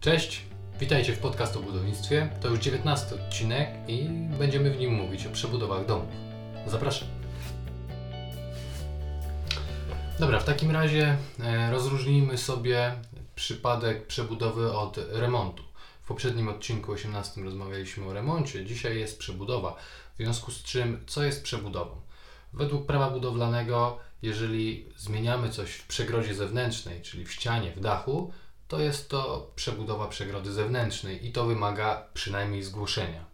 Cześć, witajcie w podcast o budownictwie. To już 19 odcinek i będziemy w nim mówić o przebudowach domów. Zapraszam. Dobra, w takim razie e, rozróżnijmy sobie przypadek przebudowy od remontu. W poprzednim odcinku 18 rozmawialiśmy o remoncie, dzisiaj jest przebudowa. W związku z czym, co jest przebudową? Według prawa budowlanego, jeżeli zmieniamy coś w przegrodzie zewnętrznej, czyli w ścianie, w dachu, to jest to przebudowa przegrody zewnętrznej i to wymaga przynajmniej zgłoszenia.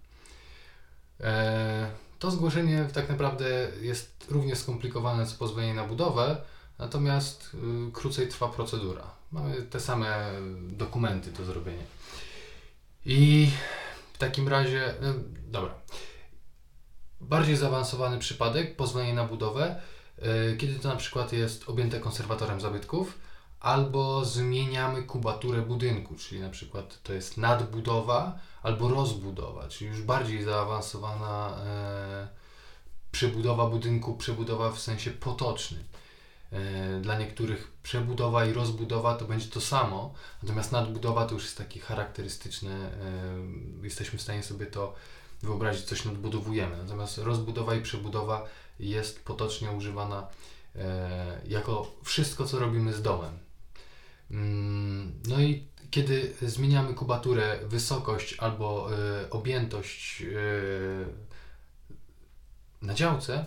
E, to zgłoszenie tak naprawdę jest równie skomplikowane co pozwolenie na budowę, natomiast y, krócej trwa procedura. Mamy te same dokumenty do zrobienia. I w takim razie, no, dobra. Bardziej zaawansowany przypadek, pozwolenie na budowę, y, kiedy to na przykład jest objęte konserwatorem zabytków, albo zmieniamy kubaturę budynku, czyli na przykład to jest nadbudowa albo rozbudowa, czyli już bardziej zaawansowana e, przebudowa budynku, przebudowa w sensie potocznym. E, dla niektórych przebudowa i rozbudowa to będzie to samo, natomiast nadbudowa to już jest taki charakterystyczny, e, jesteśmy w stanie sobie to wyobrazić, coś nadbudowujemy. Natomiast rozbudowa i przebudowa jest potocznie używana e, jako wszystko, co robimy z domem. Mm, no i kiedy zmieniamy kubaturę, wysokość albo y, objętość y, na działce,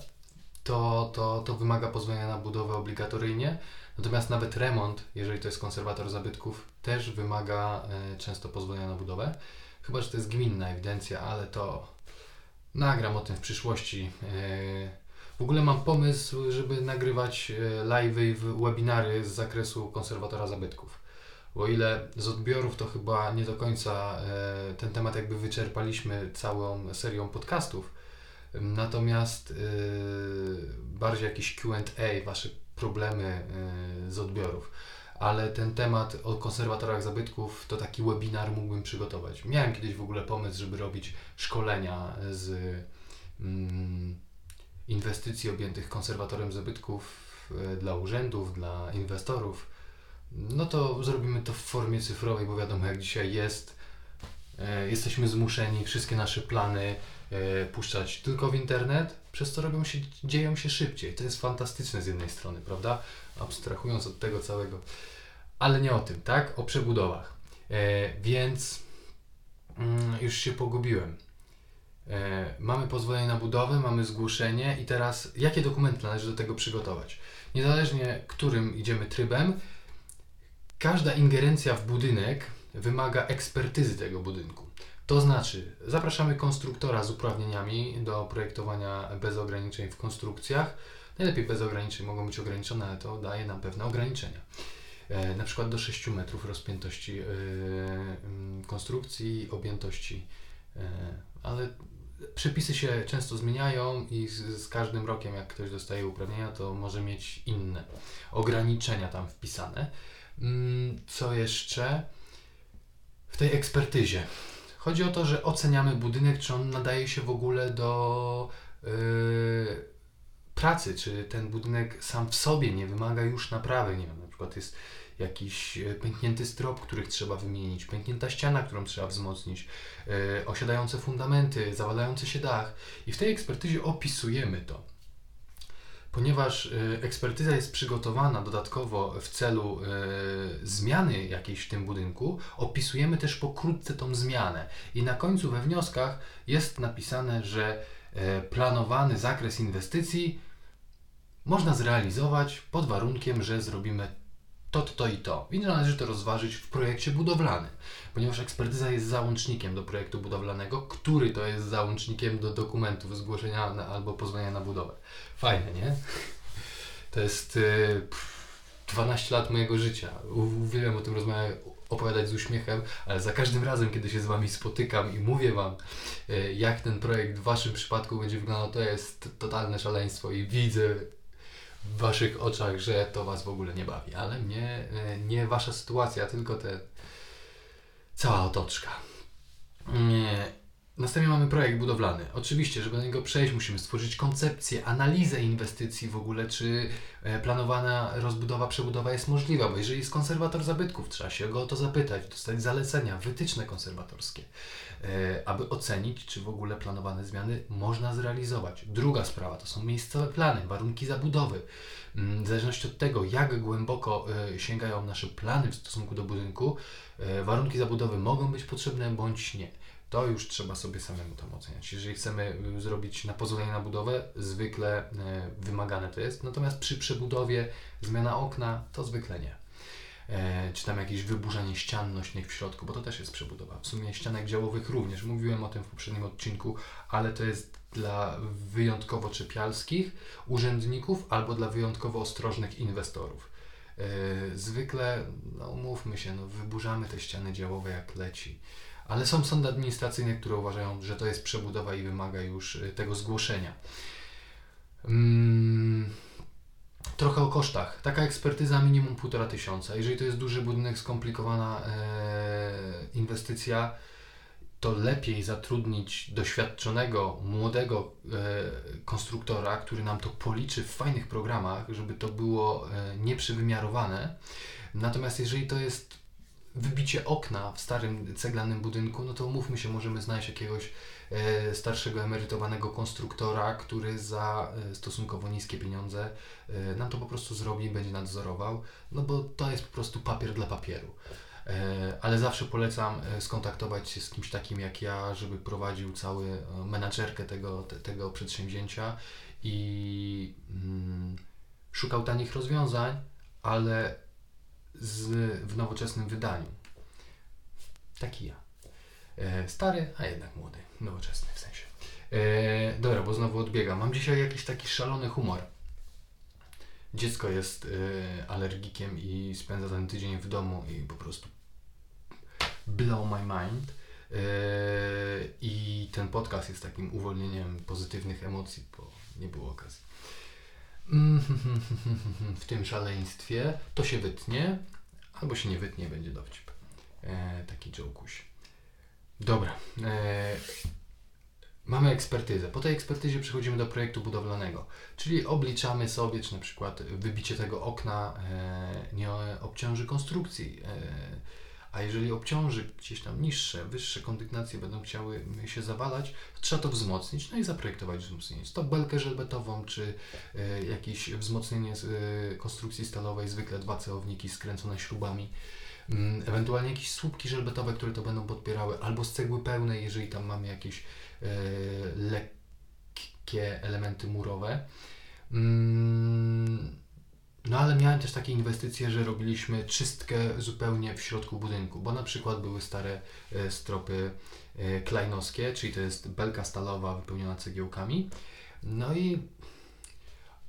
to, to, to wymaga pozwolenia na budowę obligatoryjnie. Natomiast nawet remont, jeżeli to jest konserwator zabytków, też wymaga y, często pozwolenia na budowę. Chyba, że to jest gminna ewidencja, ale to nagram o tym w przyszłości. W ogóle mam pomysł, żeby nagrywać e, live'y i webinary z zakresu konserwatora zabytków. O ile z odbiorów to chyba nie do końca e, ten temat jakby wyczerpaliśmy całą serią podcastów. Natomiast e, bardziej jakieś QA, Wasze problemy z odbiorów. Ale ten temat o konserwatorach zabytków to taki webinar mógłbym przygotować. Miałem kiedyś w ogóle pomysł, żeby robić szkolenia z. Mm, inwestycji objętych konserwatorem zabytków e, dla urzędów, dla inwestorów, no to zrobimy to w formie cyfrowej, bo wiadomo jak dzisiaj jest. E, jesteśmy zmuszeni wszystkie nasze plany e, puszczać tylko w internet, przez co robią się, dzieją się szybciej. To jest fantastyczne z jednej strony, prawda? Abstrahując od tego całego. Ale nie o tym, tak? O przebudowach. Więc mm, już się pogubiłem. E, mamy pozwolenie na budowę, mamy zgłoszenie i teraz jakie dokumenty należy do tego przygotować? Niezależnie którym idziemy trybem, każda ingerencja w budynek wymaga ekspertyzy tego budynku. To znaczy, zapraszamy konstruktora z uprawnieniami do projektowania bez ograniczeń w konstrukcjach. Najlepiej bez ograniczeń mogą być ograniczone, ale to daje nam pewne ograniczenia. E, na przykład do 6 metrów rozpiętości e, konstrukcji, objętości, ale przepisy się często zmieniają i z, z, każdym rokiem, jak ktoś dostaje uprawnienia, to może mieć inne ograniczenia tam wpisane. Mm, co jeszcze? W tej ekspertyzie. Chodzi o to, że oceniamy budynek, czy on nadaje się w ogóle do yy, pracy, czy ten budynek sam w sobie nie wymaga już naprawy. Nie wiem, na przykład jest jakiś e, pęknięty strop, których trzeba wymienić, pęknięta ściana, którą trzeba wzmocnić, yy, osiadające fundamenty, zawalający się dach. I w tej ekspertyzie opisujemy to. Ponieważ y, ekspertyza jest przygotowana dodatkowo w celu zmiany jakiejś w tym budynku, opisujemy też pokrótce tą zmianę. I na końcu we wnioskach jest napisane, że planowany zakres inwestycji można zrealizować pod warunkiem, że zrobimy to, to, to i to. I należy to rozważyć w projekcie budowlanym, ponieważ ekspertyza jest załącznikiem do projektu budowlanego, który to jest załącznikiem do dokumentów zgłoszenia na, albo pozwolenia na budowę. Fajne, nie? To jest y, 12 lat mojego życia. Uwielbiam o tym rozmawiać, opowiadać z uśmiechem, ale za każdym razem, kiedy się z Wami spotykam i mówię Wam, y, jak ten projekt w Waszym przypadku będzie wyglądał, to jest totalne szaleństwo i widzę w waszych oczach, że to was w ogóle nie bawi, ale mnie, e, nie wasza sytuacja, tylko te cała otoczka. Następnie mamy projekt budowlany. Oczywiście, żeby na niego przejść, musimy stworzyć koncepcję, analizę inwestycji w ogóle, czy e, planowana rozbudowa, przebudowa jest możliwa, bo jeżeli jest konserwator zabytków, trzeba się go o to zapytać, dostać zalecenia, wytyczne konserwatorskie, aby ocenić, czy w ogóle planowane zmiany można zrealizować. Druga sprawa to są miejscowe plany, warunki zabudowy. Mm, w zależności od tego, jak głęboko e, sięgają nasze plany w stosunku do budynku, warunki zabudowy mogą być potrzebne bądź nie to już trzeba sobie samemu tam oceniać. Jeżeli chcemy y, zrobić na pozwolenie na budowę, zwykle wymagane to jest, natomiast przy przebudowie zmiana okna to zwykle nie. E, czy tam jakieś wyburzenie ścian nośnych w środku, bo to też jest przebudowa. W sumie ścianek działowych również, mówiłem o tym w poprzednim odcinku, ale to jest dla wyjątkowo czepialskich urzędników albo dla wyjątkowo ostrożnych inwestorów. E, zwykle, no mówmy się, no, wyburzamy te ściany działowe jak leci ale są sądy administracyjne, które uważają, że to jest przebudowa i wymaga już y, tego zgłoszenia. Hmm. Trochę o kosztach. Taka ekspertyza minimum 1,5 tysiąca. Jeżeli to jest duży budynek, skomplikowana e, inwestycja, to lepiej zatrudnić doświadczonego, młodego e, konstruktora, który nam to policzy w fajnych programach, żeby to było e, nieprzywymiarowane. Natomiast jeżeli to jest wybicie okna w starym ceglanym budynku, no to umówmy się, możemy znaleźć jakiegoś starszego emerytowanego konstruktora, który za e, stosunkowo niskie pieniądze e, nam to po prostu zrobi i będzie nadzorował, no bo to jest po prostu papier dla papieru. E, ale zawsze polecam e, skontaktować się z kimś takim jak ja, żeby prowadził całą e, menadżerkę tego, te, tego przedsięwzięcia i mm, szukał tanich rozwiązań, ale z, w nowoczesnym wydaniu. Taki ja. E, stary, a jednak młody. Nowoczesny w sensie. E, dobra, bo znowu odbiegam. Mam dzisiaj jakiś taki szalony humor. Dziecko jest e, alergikiem i spędza ten tydzień w domu i po prostu blow my mind. E, I ten podcast jest takim uwolnieniem pozytywnych emocji, bo nie było okazji. w tym szaleństwie to się wytnie, albo się nie wytnie, będzie dowcip. E, taki jokuś. Dobra. E, mamy ekspertyzę. Po tej ekspertyzie przechodzimy do projektu budowlanego, czyli obliczamy sobie, czy na przykład wybicie tego okna e, nie obciąży konstrukcji. E, a jeżeli obciąży gdzieś tam niższe, wyższe kondygnacje będą chciały się zawalać, trzeba to wzmocnić, no i zaprojektować wzmocnienie. Czy to belkę żelbetową, czy y, jakieś wzmocnienie z, y, konstrukcji stalowej, zwykle dwa celowniki skręcone śrubami. Y, ewentualnie jakieś słupki żelbetowe, które to będą podpierały, albo z cegły pełnej, jeżeli tam mamy jakieś y, lekkie elementy murowe. Mm, no ale miałem też takie inwestycje, że robiliśmy czystkę zupełnie w środku budynku, bo na przykład były stare e, stropy e, klejnowskie, czyli to jest belka stalowa wypełniona cegiełkami. No i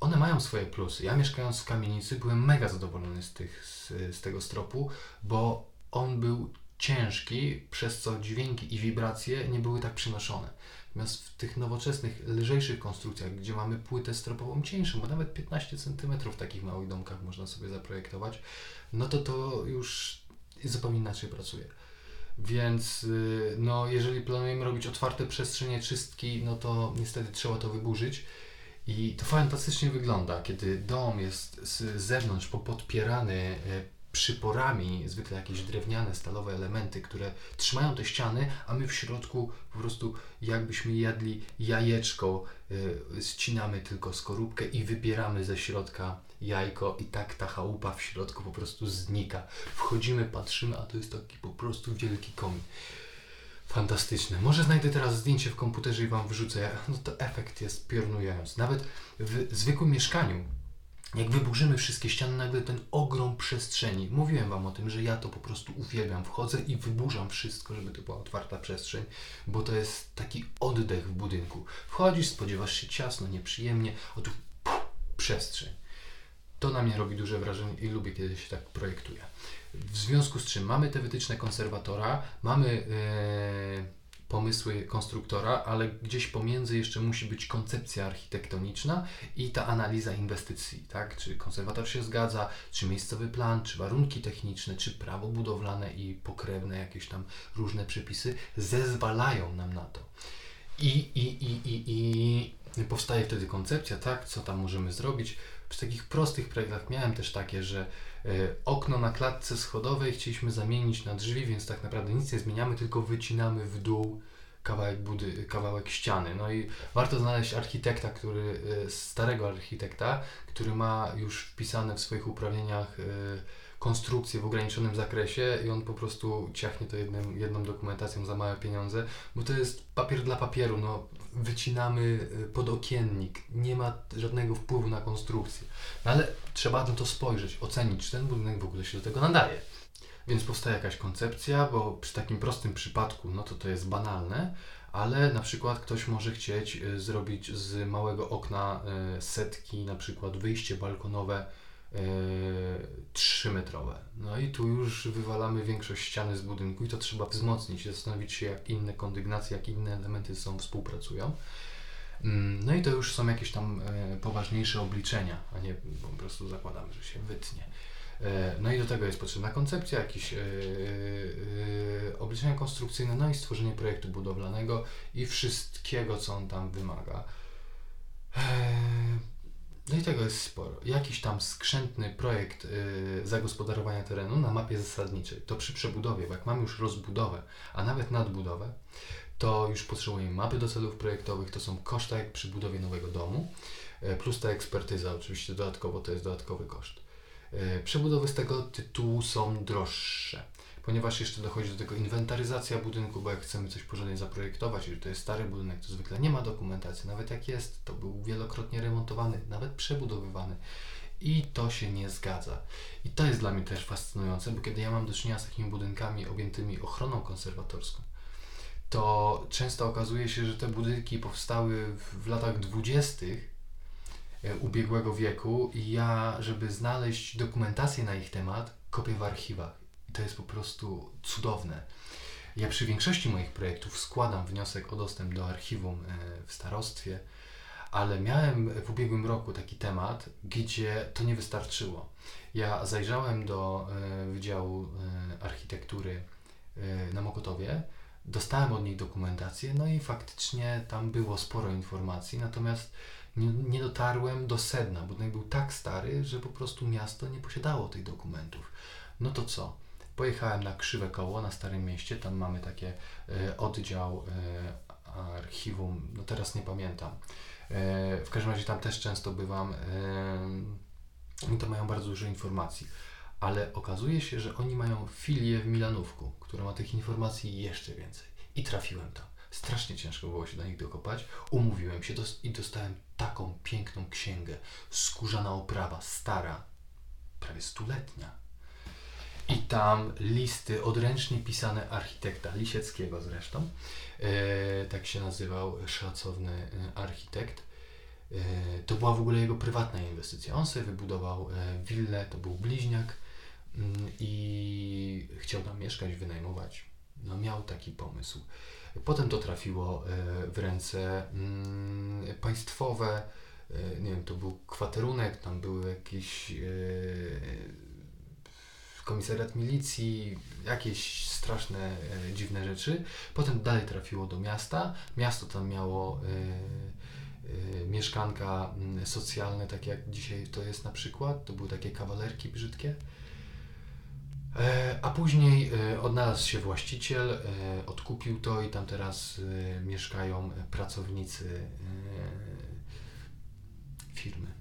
one mają swoje plusy. Ja mieszkając w kamienicy byłem mega zadowolony z, tych, z, z tego stropu, bo on był ciężki, przez co dźwięki i wibracje nie były tak przynoszone. Natomiast w tych nowoczesnych, lżejszych konstrukcjach, gdzie mamy płytę stropową cieńszą, bo nawet 15 cm w takich małych domkach można sobie zaprojektować, no to to już zupełnie inaczej pracuje. Więc y, no, jeżeli planujemy robić otwarte przestrzenie czystki, no to niestety trzeba to wyburzyć. I to fantastycznie wygląda, kiedy dom jest z zewnątrz popodpierany y, przyporami, zwykle jakieś drewniane, stalowe elementy, które trzymają te ściany, a my w środku po prostu jakbyśmy jadli jajeczko, yy, ścinamy tylko skorupkę i wybieramy ze środka jajko i tak ta chałupa w środku po prostu znika. Wchodzimy, patrzymy, a to jest taki po prostu wielki komin. Fantastyczne. Może znajdę teraz zdjęcie w komputerze i Wam wrzucę. No to efekt jest piorunujący. Nawet w zwykłym mieszkaniu jak wyburzymy wszystkie ściany, nagle ten ogrom przestrzeni. Mówiłem Wam o tym, że ja to po prostu uwielbiam. Wchodzę i wyburzam wszystko, żeby to była otwarta przestrzeń, bo to jest taki oddech w budynku. Wchodzisz, spodziewasz się ciasno, nieprzyjemnie, a tu przestrzeń. To na mnie robi duże wrażenie i lubię, kiedy się tak projektuje. W związku z czym mamy te wytyczne konserwatora, mamy. Yy, pomysły konstruktora, ale gdzieś pomiędzy jeszcze musi być koncepcja architektoniczna i ta analiza inwestycji, tak? Czy konserwator się zgadza, czy miejscowy plan, czy warunki techniczne, czy prawo budowlane i pokrewne jakieś tam różne przepisy zezwalają nam na to. I, i, i, i, i powstaje wtedy koncepcja, tak? Co tam możemy zrobić? Przy takich prostych projektach miałem też takie, że e, okno na klatce schodowej chcieliśmy zamienić na drzwi, więc tak naprawdę nic nie zmieniamy, tylko wycinamy w dół kawałek, budy, kawałek ściany. No i warto znaleźć architekta, który, e, starego architekta, który ma już wpisane w swoich uprawnieniach e, konstrukcję w ograniczonym zakresie i on po prostu ciachnie to jednym, jedną dokumentacją za małe pieniądze, bo to jest papier dla papieru, no wycinamy y, podokiennik, nie ma żadnego wpływu na konstrukcję. No ale trzeba na to spojrzeć, ocenić, czy ten budynek w ogóle się do tego nadaje. Więc powstaje jakaś koncepcja, bo przy takim prostym przypadku, no to to jest banalne, ale na przykład ktoś może chcieć y, zrobić z małego okna y, setki, na przykład wyjście balkonowe 3-metrowe. No i tu już wywalamy większość ściany z budynku i to trzeba wzmocnić, zastanowić się, jak inne kondygnacje, jak inne elementy sobą współpracują. Mm, no i to już są jakieś tam e, poważniejsze obliczenia, a nie po prostu zakładamy, że się wytnie. E, no i do tego jest potrzebna koncepcja, jakieś e, obliczenia konstrukcyjne, no i stworzenie projektu budowlanego i wszystkiego, co on tam wymaga. No i tego jest sporo. Jakiś tam skrzętny projekt y, zagospodarowania terenu na mapie zasadniczej. To przy przebudowie, bo jak mamy już rozbudowę, a nawet nadbudowę, to już potrzebujemy mapy do celów projektowych, to są koszta jak przy budowie nowego domu, y, plus ta ekspertyza oczywiście dodatkowo, to jest dodatkowy koszt. Y, przebudowy z tego tytułu są droższe ponieważ jeszcze dochodzi do tego inwentaryzacja budynku, bo jak chcemy coś porządnie zaprojektować, jeżeli to jest stary budynek, to zwykle nie ma dokumentacji, nawet jak jest, to był wielokrotnie remontowany, nawet przebudowywany i to się nie zgadza. I to jest dla mnie też fascynujące, bo kiedy ja mam do czynienia z takimi budynkami objętymi ochroną konserwatorską, to często okazuje się, że te budynki powstały w, latach dwudziestych e, ubiegłego wieku i ja, żeby znaleźć dokumentację na ich temat, kopię w archiwach. To jest po prostu cudowne. Ja przy większości moich projektów składam wniosek o dostęp do archiwum e, w starostwie, ale miałem w ubiegłym roku taki temat, gdzie to nie wystarczyło. Ja zajrzałem do e, Wydziału e, Architektury na Mokotowie, dostałem od nich dokumentację, no i faktycznie tam było sporo informacji, natomiast nie, nie dotarłem do sedna. Budynek był tak stary, że po prostu miasto nie posiadało tych dokumentów. No to co? Pojechałem na Krzywe Koło na Starym Mieście, tam mamy takie e, oddział e, archiwum, no teraz nie pamiętam. E, w każdym razie tam też często bywam i to mają bardzo dużo informacji. Ale okazuje się, że oni mają filię w Milanówku, która ma tych informacji jeszcze więcej. I trafiłem tam. Strasznie ciężko było się do nich dokopać. Umówiłem się dos i dostałem taką piękną księgę. Skórzana oprawa, stara, prawie stuletnia i tam listy odręcznie pisane architekta Lisieckiego zresztą. E, tak się nazywał szacowny e, architekt. E, to była w ogóle jego prywatna inwestycja. On sobie wybudował e, willę, to był bliźniak mm, i chciał tam mieszkać, wynajmować. No miał taki pomysł. Potem to trafiło e, w ręce mm, państwowe. Nie wiem, to był kwaterunek, tam były jakieś komisariat milicji, jakieś straszne, e, dziwne rzeczy. Potem dalej trafiło do miasta. Miasto tam miało e, e, mieszkanka socjalne, tak jak dzisiaj to jest na przykład. To były takie kawalerki brzydkie. E, a później e, odnalazł się właściciel, e, odkupił to i tam teraz mieszkają pracownicy firmy.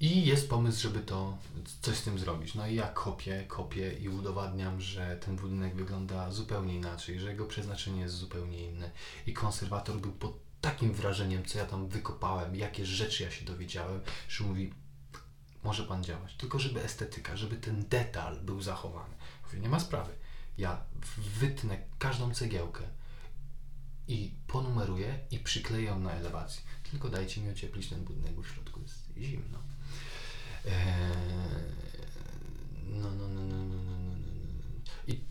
I jest pomysł, żeby to coś z tym zrobić. No i ja kopię, kopię i udowadniam, że ten budynek wygląda zupełnie inaczej, że jego przeznaczenie jest zupełnie inne. I konserwator był pod takim wrażeniem, co ja tam wykopałem, jakie rzeczy ja się dowiedziałem, że mówi, może pan działać, tylko żeby estetyka, żeby ten detal był zachowany. Mówię, nie ma sprawy. Ja wytnę każdą cegiełkę i ponumeruję i przykleję ją na elewacji. Tylko dajcie mi ocieplić ten budynek, bo w środku jest zimno. No, no, no, no, no, no, no, no. I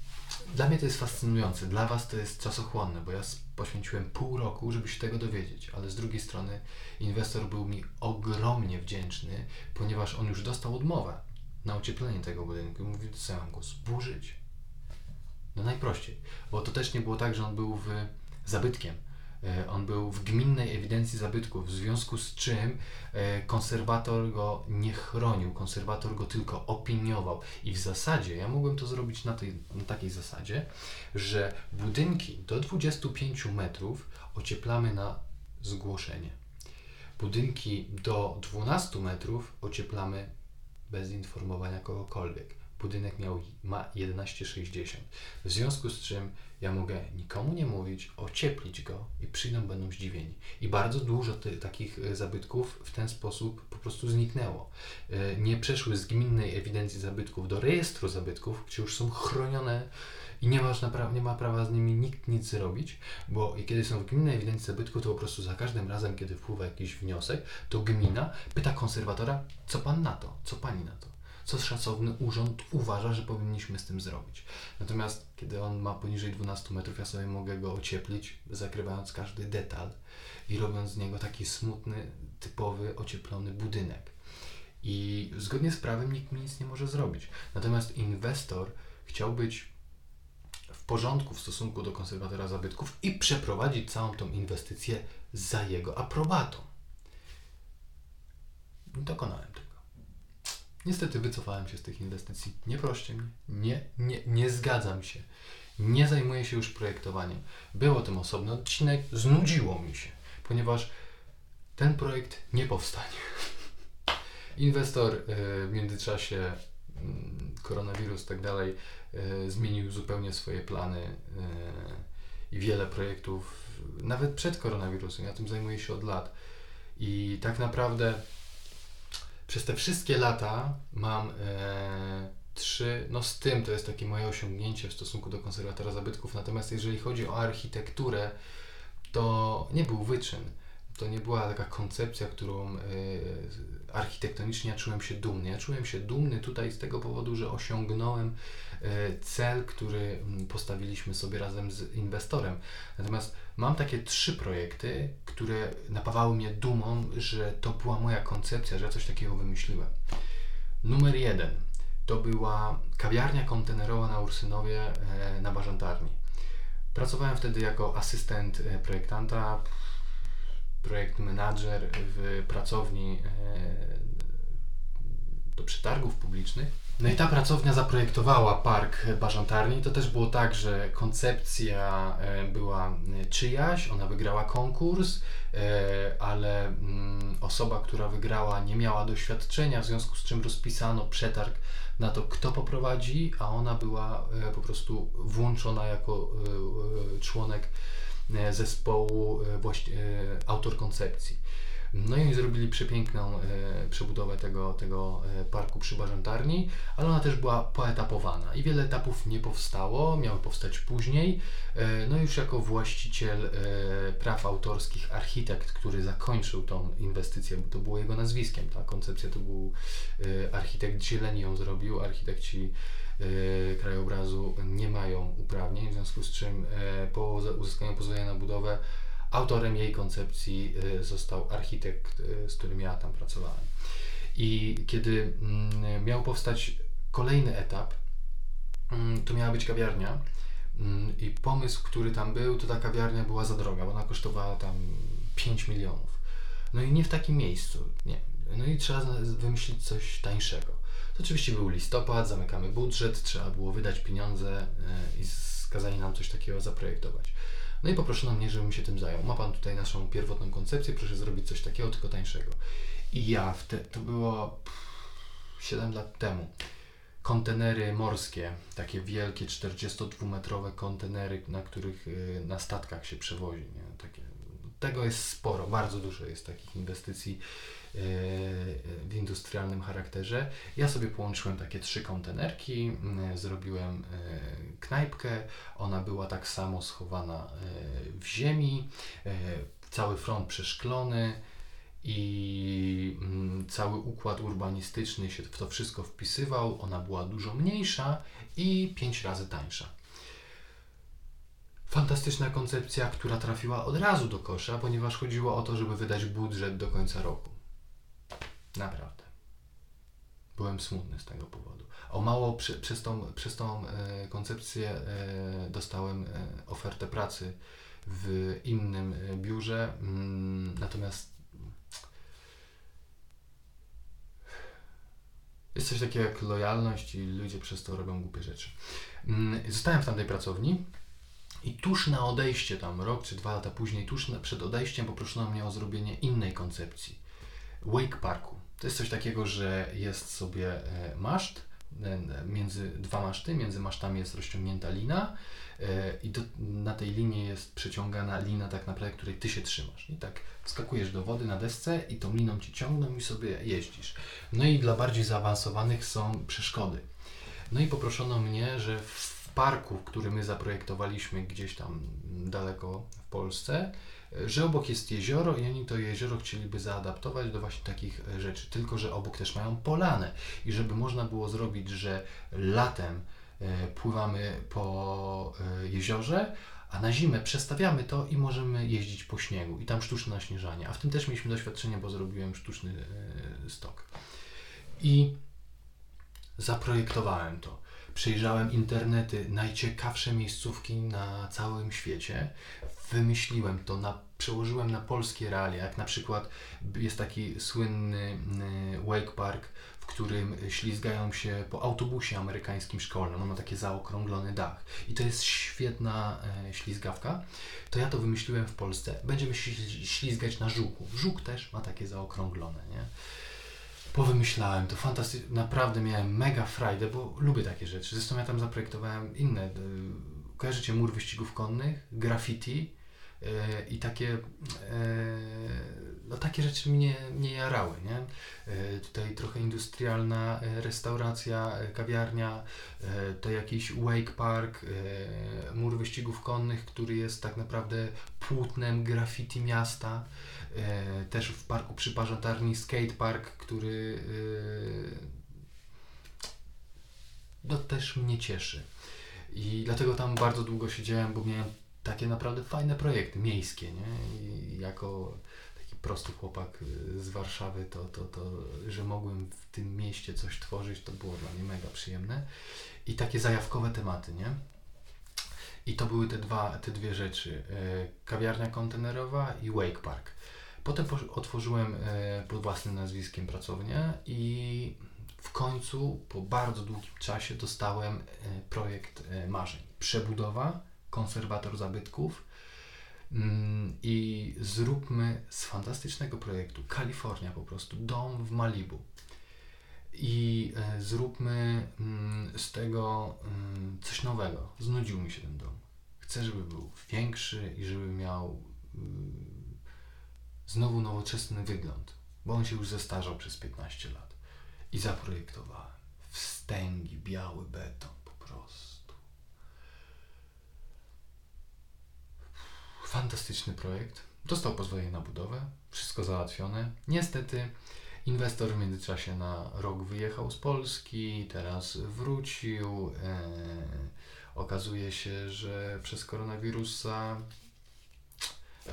dla mnie to jest fascynujące, dla Was to jest czasochłonne, bo ja poświęciłem pół roku, żeby się tego dowiedzieć, ale z drugiej strony inwestor był mi ogromnie wdzięczny, ponieważ on już dostał odmowę na ocieplenie tego budynku i mówił, co ja mam go zburzyć? No najprościej, bo to też nie było tak, że on był w zabytkiem, on był w gminnej ewidencji zabytków, w związku z czym e, konserwator go nie chronił, konserwator go tylko opiniował. I w zasadzie ja mogłem to zrobić na, tej, na takiej zasadzie, że budynki do 25 metrów ocieplamy na zgłoszenie. Budynki do 12 metrów ocieplamy bez informowania kogokolwiek. Budynek miał, ma 11,60. W związku z czym ja mogę nikomu nie mówić, ocieplić go i przyjdą będą zdziwieni. I bardzo dużo ty, takich e, zabytków w ten sposób po prostu zniknęło. E, nie przeszły z gminnej ewidencji zabytków do rejestru zabytków, gdzie już są chronione i nie, masz nie ma prawa z nimi nikt nic zrobić, bo kiedy są w gminnej ewidencji zabytków, to po prostu za każdym razem, kiedy wpływa jakiś wniosek, to gmina pyta konserwatora, co pan na to, co pani na to co szacowny urząd uważa, że powinniśmy z tym zrobić. Natomiast kiedy on ma poniżej 12 metrów, ja sobie mogę go ocieplić, zakrywając każdy detal i robiąc z niego taki smutny, typowy, ocieplony budynek. I zgodnie z prawem nikt mi nic nie może zrobić. Natomiast inwestor chciał być w porządku w stosunku do konserwatora zabytków i przeprowadzić całą tą inwestycję za jego aprobatą. Dokonałem. Niestety wycofałem się z tych inwestycji. Nie proście mnie. Nie, nie, nie zgadzam się. Nie zajmuję się już projektowaniem. Był o tym osobny odcinek, znudziło mi się, ponieważ ten projekt nie powstanie. Inwestor e, w międzyczasie mm, koronawirus tak dalej e, zmienił zupełnie swoje plany e, i wiele projektów, nawet przed koronawirusem, ja tym zajmuję się od lat. I tak naprawdę przez te wszystkie lata mam e, trzy, no z tym to jest takie moje osiągnięcie w stosunku do konserwatora zabytków. Natomiast jeżeli chodzi o architekturę, to nie był wyczyn. To nie była taka koncepcja, którą e, architektonicznie ja czułem się dumny. Ja czułem się dumny tutaj z tego powodu, że osiągnąłem e, cel, który mm, postawiliśmy sobie razem z inwestorem. Natomiast mam takie trzy projekty, które napawały mnie dumą, że to była moja koncepcja, że ja coś takiego wymyśliłem. Numer jeden to była kawiarnia kontenerowa na Ursynowie e, na Bażantarni. Pracowałem wtedy jako asystent projektanta projekt manager w pracowni e, do przetargów publicznych. No i ta pracownia zaprojektowała park Bażantarni. To też było tak, że koncepcja e, była czyjaś, ona wygrała konkurs, e, ale mm, osoba, która wygrała nie miała doświadczenia, w związku z czym rozpisano przetarg na to, kto poprowadzi, a ona była po prostu włączona jako członek E, zespołu e, e, autor koncepcji. No i oni zrobili przepiękną e, przebudowę tego, tego parku przy Bażantarni, ale ona też była poetapowana i wiele etapów nie powstało, miały powstać później. E, no już jako właściciel e, praw autorskich, architekt, który zakończył tą inwestycję, bo to było jego nazwiskiem, ta koncepcja to był architekt Zieleni ją zrobił, architekci E, krajobrazu nie mają uprawnień, w związku z czym e, po uzyskaniu pozwolenia na budowę autorem jej koncepcji e, został architekt, z którym ja tam pracowałem. I kiedy mm, miał powstać kolejny etap, mm, to miała być kawiarnia. Mm, I pomysł, który tam był, to ta kawiarnia była za droga, bo ona kosztowała tam 5 milionów. No i nie w takim miejscu, nie. No i trzeba wymyślić coś tańszego. To oczywiście był listopad, zamykamy budżet, trzeba było wydać pieniądze e, i skazali nam coś takiego zaprojektować. No i poproszono mnie, żebym się tym zajął. Ma Pan tutaj naszą pierwotną koncepcję, proszę zrobić coś takiego, tylko tańszego. I ja, te, to było 7 lat temu, kontenery morskie, takie wielkie 42-metrowe kontenery, na których e, na statkach się przewozi. Nie? Tego jest sporo, bardzo dużo jest takich inwestycji E, w industrialnym charakterze. Ja sobie połączyłem takie trzy kontenerki, zrobiłem e, knajpkę, ona była tak samo schowana e, w ziemi, cały front przeszklony i cały układ urbanistyczny się w to wszystko wpisywał. Ona była dużo mniejsza i pięć razy tańsza. Fantastyczna koncepcja, która trafiła od razu do kosza, ponieważ chodziło o to, żeby wydać budżet do końca roku. Naprawdę. Byłem smutny z tego powodu. O mało przy, przez tą, przez tą e, koncepcję e, dostałem e, ofertę pracy w innym e, biurze, mm, natomiast jest coś takiego jak lojalność i ludzie przez to robią głupie rzeczy. Mm, Zostałem w tamtej pracowni i tuż na odejście, tam rok czy dwa lata później, tuż na, przed odejściem poproszono mnie o zrobienie innej koncepcji. Wake Parku. To jest coś takiego, że jest sobie e, maszt, e, między dwa maszty, między masztami jest rozciągnięta lina e, i do, na tej linie jest przeciągana lina tak naprawdę, której ty się trzymasz. I tak wskakujesz do wody na desce i tą liną ci ciągną i sobie jeździsz. No i dla bardziej zaawansowanych są przeszkody. No i poproszono mnie, że w parku, który my zaprojektowaliśmy gdzieś tam daleko w Polsce, że obok jest jezioro i oni to jezioro chcieliby zaadaptować do właśnie takich rzeczy. Tylko, że obok też mają polanę i żeby można było zrobić, że latem e, pływamy po e, jeziorze, a na zimę przestawiamy to i możemy jeździć po śniegu i tam sztuczne naśnieżanie. A w tym też mieliśmy doświadczenie, bo zrobiłem sztuczny e, stok. I zaprojektowałem to. Przejrzałem internety, najciekawsze miejscówki na całym świecie. Wymyśliłem to, na, przełożyłem na polskie realia. Jak na przykład jest taki słynny y, Wake Park, w którym ślizgają się po autobusie amerykańskim szkolnym. On ma taki zaokrąglony dach. I to jest świetna e, ślizgawka. To ja to wymyśliłem w Polsce. Będziemy ślizgać na żuku. Żuk też ma takie zaokrąglone, nie? Powymyślałem to fantastycznie, naprawdę miałem mega frajdę, bo lubię takie rzeczy. Zresztą ja tam zaprojektowałem inne. y, Kojarzycie mur wyścigów konnych, graffiti y, i takie, y, no takie rzeczy mnie, mnie jarały, nie? Tutaj trochę industrialna restauracja, kawiarnia, to jakiś wake park, mur wyścigów konnych, który jest tak naprawdę płótnem graffiti miasta. E, też w parku przy Parzatarni skatepark, który e, no, też mnie cieszy. I dlatego tam bardzo długo siedziałem, bo miałem takie naprawdę fajne projekty miejskie, nie? I jako taki prosty chłopak y, z Warszawy, to, to, to, że mogłem w tym mieście coś tworzyć, to było dla mnie mega przyjemne. I takie zajawkowe tematy, nie? I to były te, dwa, te dwie rzeczy. e, Kawiarnia kontenerowa i Wake Park. Potem otworzyłem e, pod własnym nazwiskiem pracownię i w końcu po bardzo długim czasie dostałem e, projekt marzeń. Przebudowa, konserwator zabytków mm, i zróbmy z fantastycznego projektu Kalifornia po prostu, dom w Malibu. I zróbmy mm, z tego mm, coś nowego. Znudził mi się ten dom. Chcę, żeby był większy i żeby miał mm, znowu nowoczesny wygląd, bo on się już zestarzał przez 15 lat. I zaprojektowałem wstęgi, biały beton po prostu. Fantastyczny projekt. Dostał pozwolenie na budowę, wszystko załatwione. Niestety inwestor w międzyczasie na rok wyjechał z Polski, teraz wrócił. E, okazuje się, że przez koronawirusa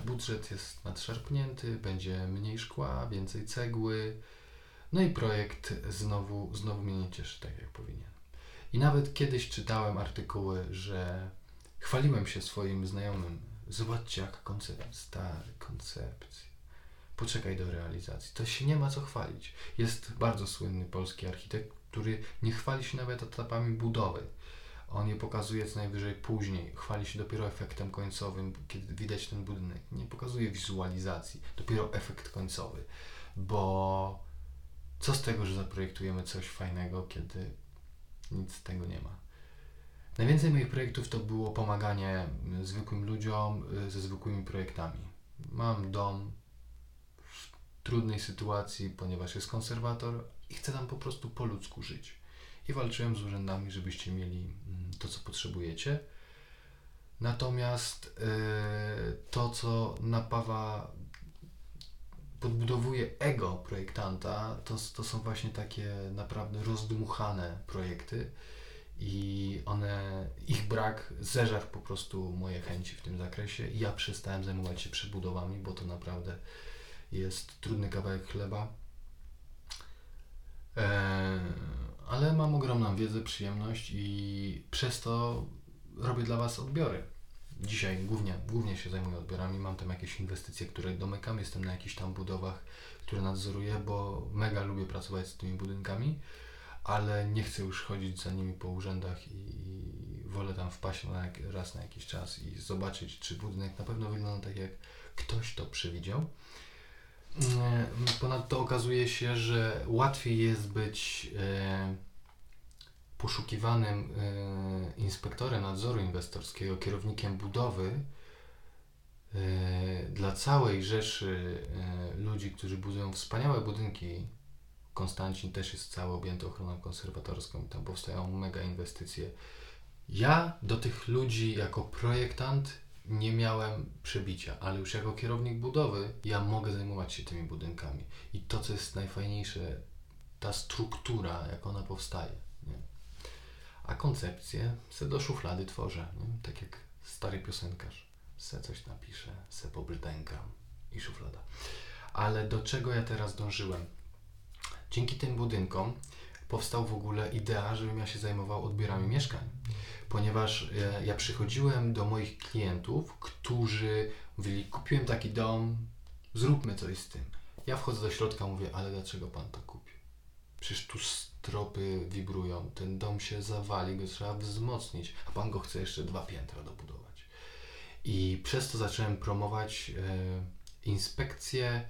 budżet jest nadszarpnięty, będzie mniej szkła, więcej cegły. No i projekt znowu, znowu mnie nie cieszy tak, jak powinien. I nawet kiedyś czytałem artykuły, że chwaliłem się swoim znajomym. Zobaczcie, jaka koncepcja, stary, koncepcja. Poczekaj do realizacji. To się nie ma co chwalić. Jest bardzo słynny polski architekt, który nie chwali się nawet etapami budowy. On je pokazuje co najwyżej później. Chwali się dopiero efektem końcowym, kiedy widać ten budynek. Nie pokazuje wizualizacji, dopiero efekt końcowy. Bo co z tego, że zaprojektujemy coś fajnego, kiedy nic z tego nie ma. Najwięcej moich projektów to było pomaganie zwykłym ludziom y, ze zwykłymi projektami. Mam dom w trudnej sytuacji, ponieważ jest konserwator i chcę tam po prostu po ludzku żyć. I walczyłem z urzędami, żebyście mieli mm, to, co potrzebujecie. Natomiast y, to, co napawa, podbudowuje ego projektanta, to, to są właśnie takie naprawdę rozdmuchane projekty. i one, ich brak zeżarł po prostu moje chęci w tym zakresie i ja przestałem zajmować się przebudowami, bo to naprawdę jest trudny kawałek chleba. Eee, ale mam ogromną wiedzę, przyjemność i przez to robię dla Was odbiory. Dzisiaj głównie, głównie się zajmuję odbiorami, mam tam jakieś inwestycje, które domykam, jestem na jakichś tam budowach, które nadzoruję, bo mega lubię pracować z tymi budynkami ale nie chcę już chodzić za nimi po urzędach i wolę tam wpaść na raz na jakiś czas i zobaczyć, czy budynek na pewno wygląda tak, jak ktoś to przewidział. Ponadto okazuje się, że łatwiej jest być e, poszukiwanym e, inspektorem nadzoru inwestorskiego, kierownikiem budowy e, dla całej rzeszy ludzi, którzy budują wspaniałe budynki Konstancin też jest cały objęty ochroną konserwatorską i tam powstają mega inwestycje. Ja do tych ludzi jako projektant nie miałem przebicia, ale już jako kierownik budowy ja mogę zajmować się tymi budynkami. I to, co jest najfajniejsze, ta struktura, jak ona powstaje. Nie? A koncepcję se do szuflady tworzę, nie? tak jak stary piosenkarz. Se coś napiszę, se pobrzdękam i szuflada. Ale do czego ja teraz dążyłem? Dzięki tym budynkom powstał w ogóle idea, żebym ja się zajmował odbiorami mieszkań. Ponieważ e, ja przychodziłem do moich klientów, którzy mówili, kupiłem taki dom, zróbmy coś z tym. Ja wchodzę do środka, mówię, ale dlaczego pan to kupił? Przecież tu stropy wibrują, ten dom się zawali, go trzeba wzmocnić, a pan go chce jeszcze dwa piętra dobudować. I przez to zacząłem promować e, inspekcję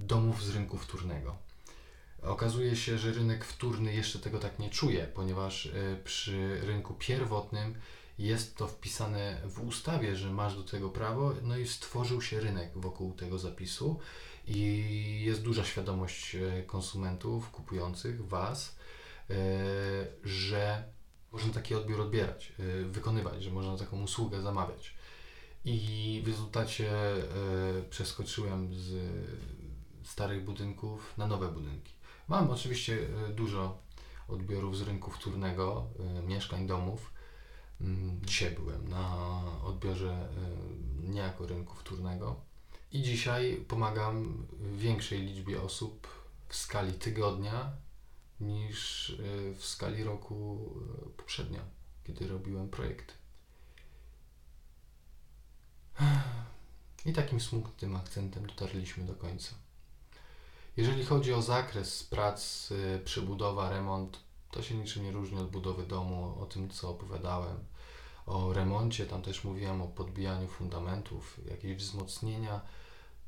domów z rynku wtórnego. Okazuje się, że rynek wtórny jeszcze tego tak nie czuje, ponieważ e, przy rynku pierwotnym jest to wpisane w ustawie, że masz do tego prawo, no i stworzył się rynek wokół tego zapisu i jest duża świadomość e, konsumentów, kupujących, Was, e, że można taki odbiór odbierać, wykonywać, że można taką usługę zamawiać. I w rezultacie przeskoczyłem z starych budynków na nowe budynki. Mam oczywiście e, dużo odbiorów z rynku wtórnego, e, mieszkań, domów. Mm, dzisiaj byłem na odbiorze e, niejako rynku wtórnego i dzisiaj pomagam większej liczbie osób w skali tygodnia niż w skali roku poprzednio, kiedy robiłem projekty. I takim smutnym akcentem dotarliśmy do końca. Jeżeli chodzi o zakres prac, y, przebudowa, remont, to się niczym nie różni od budowy domu, o tym co opowiadałem. O remoncie, tam też mówiłem o podbijaniu fundamentów, jakieś wzmocnienia.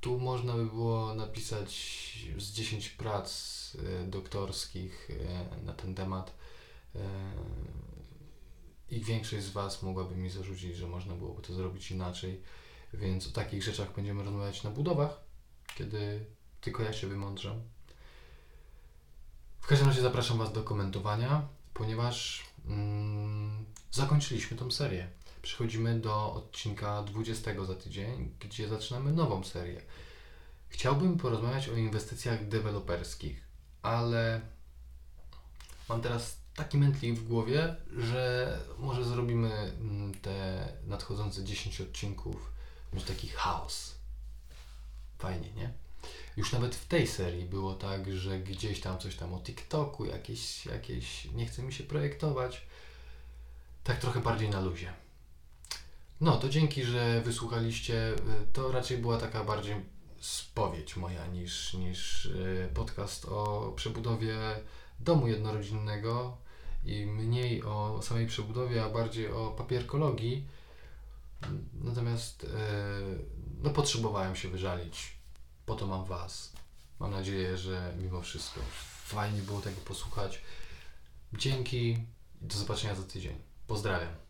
Tu można by było napisać z 10 prac y, doktorskich y, na ten temat. I większość z Was mogłaby mi zarzucić, że można byłoby to zrobić inaczej. Więc o takich rzeczach będziemy rozmawiać na budowach, kiedy tylko ja się wymądrzam. W każdym razie zapraszam Was do komentowania, ponieważ mm, zakończyliśmy tą serię. Przechodzimy do odcinka 20 za tydzień, gdzie zaczynamy nową serię. Chciałbym porozmawiać o inwestycjach deweloperskich, ale mam teraz taki mętlik w głowie, że może zrobimy mm, te nadchodzące 10 odcinków, będzie taki chaos. Fajnie, nie? Już nawet w tej serii było tak, że gdzieś tam coś tam o TikToku, jakieś, jakieś nie chce mi się projektować. Tak trochę bardziej na luzie. No, to dzięki, że wysłuchaliście. To raczej była taka bardziej spowiedź moja niż, niż e, podcast o przebudowie domu jednorodzinnego i mniej o samej przebudowie, a bardziej o papierkologii. Natomiast e, no, potrzebowałem się wyżalić po to mam Was. Mam nadzieję, że mimo wszystko fajnie było tego posłuchać. Dzięki i do zobaczenia za tydzień. Pozdrawiam.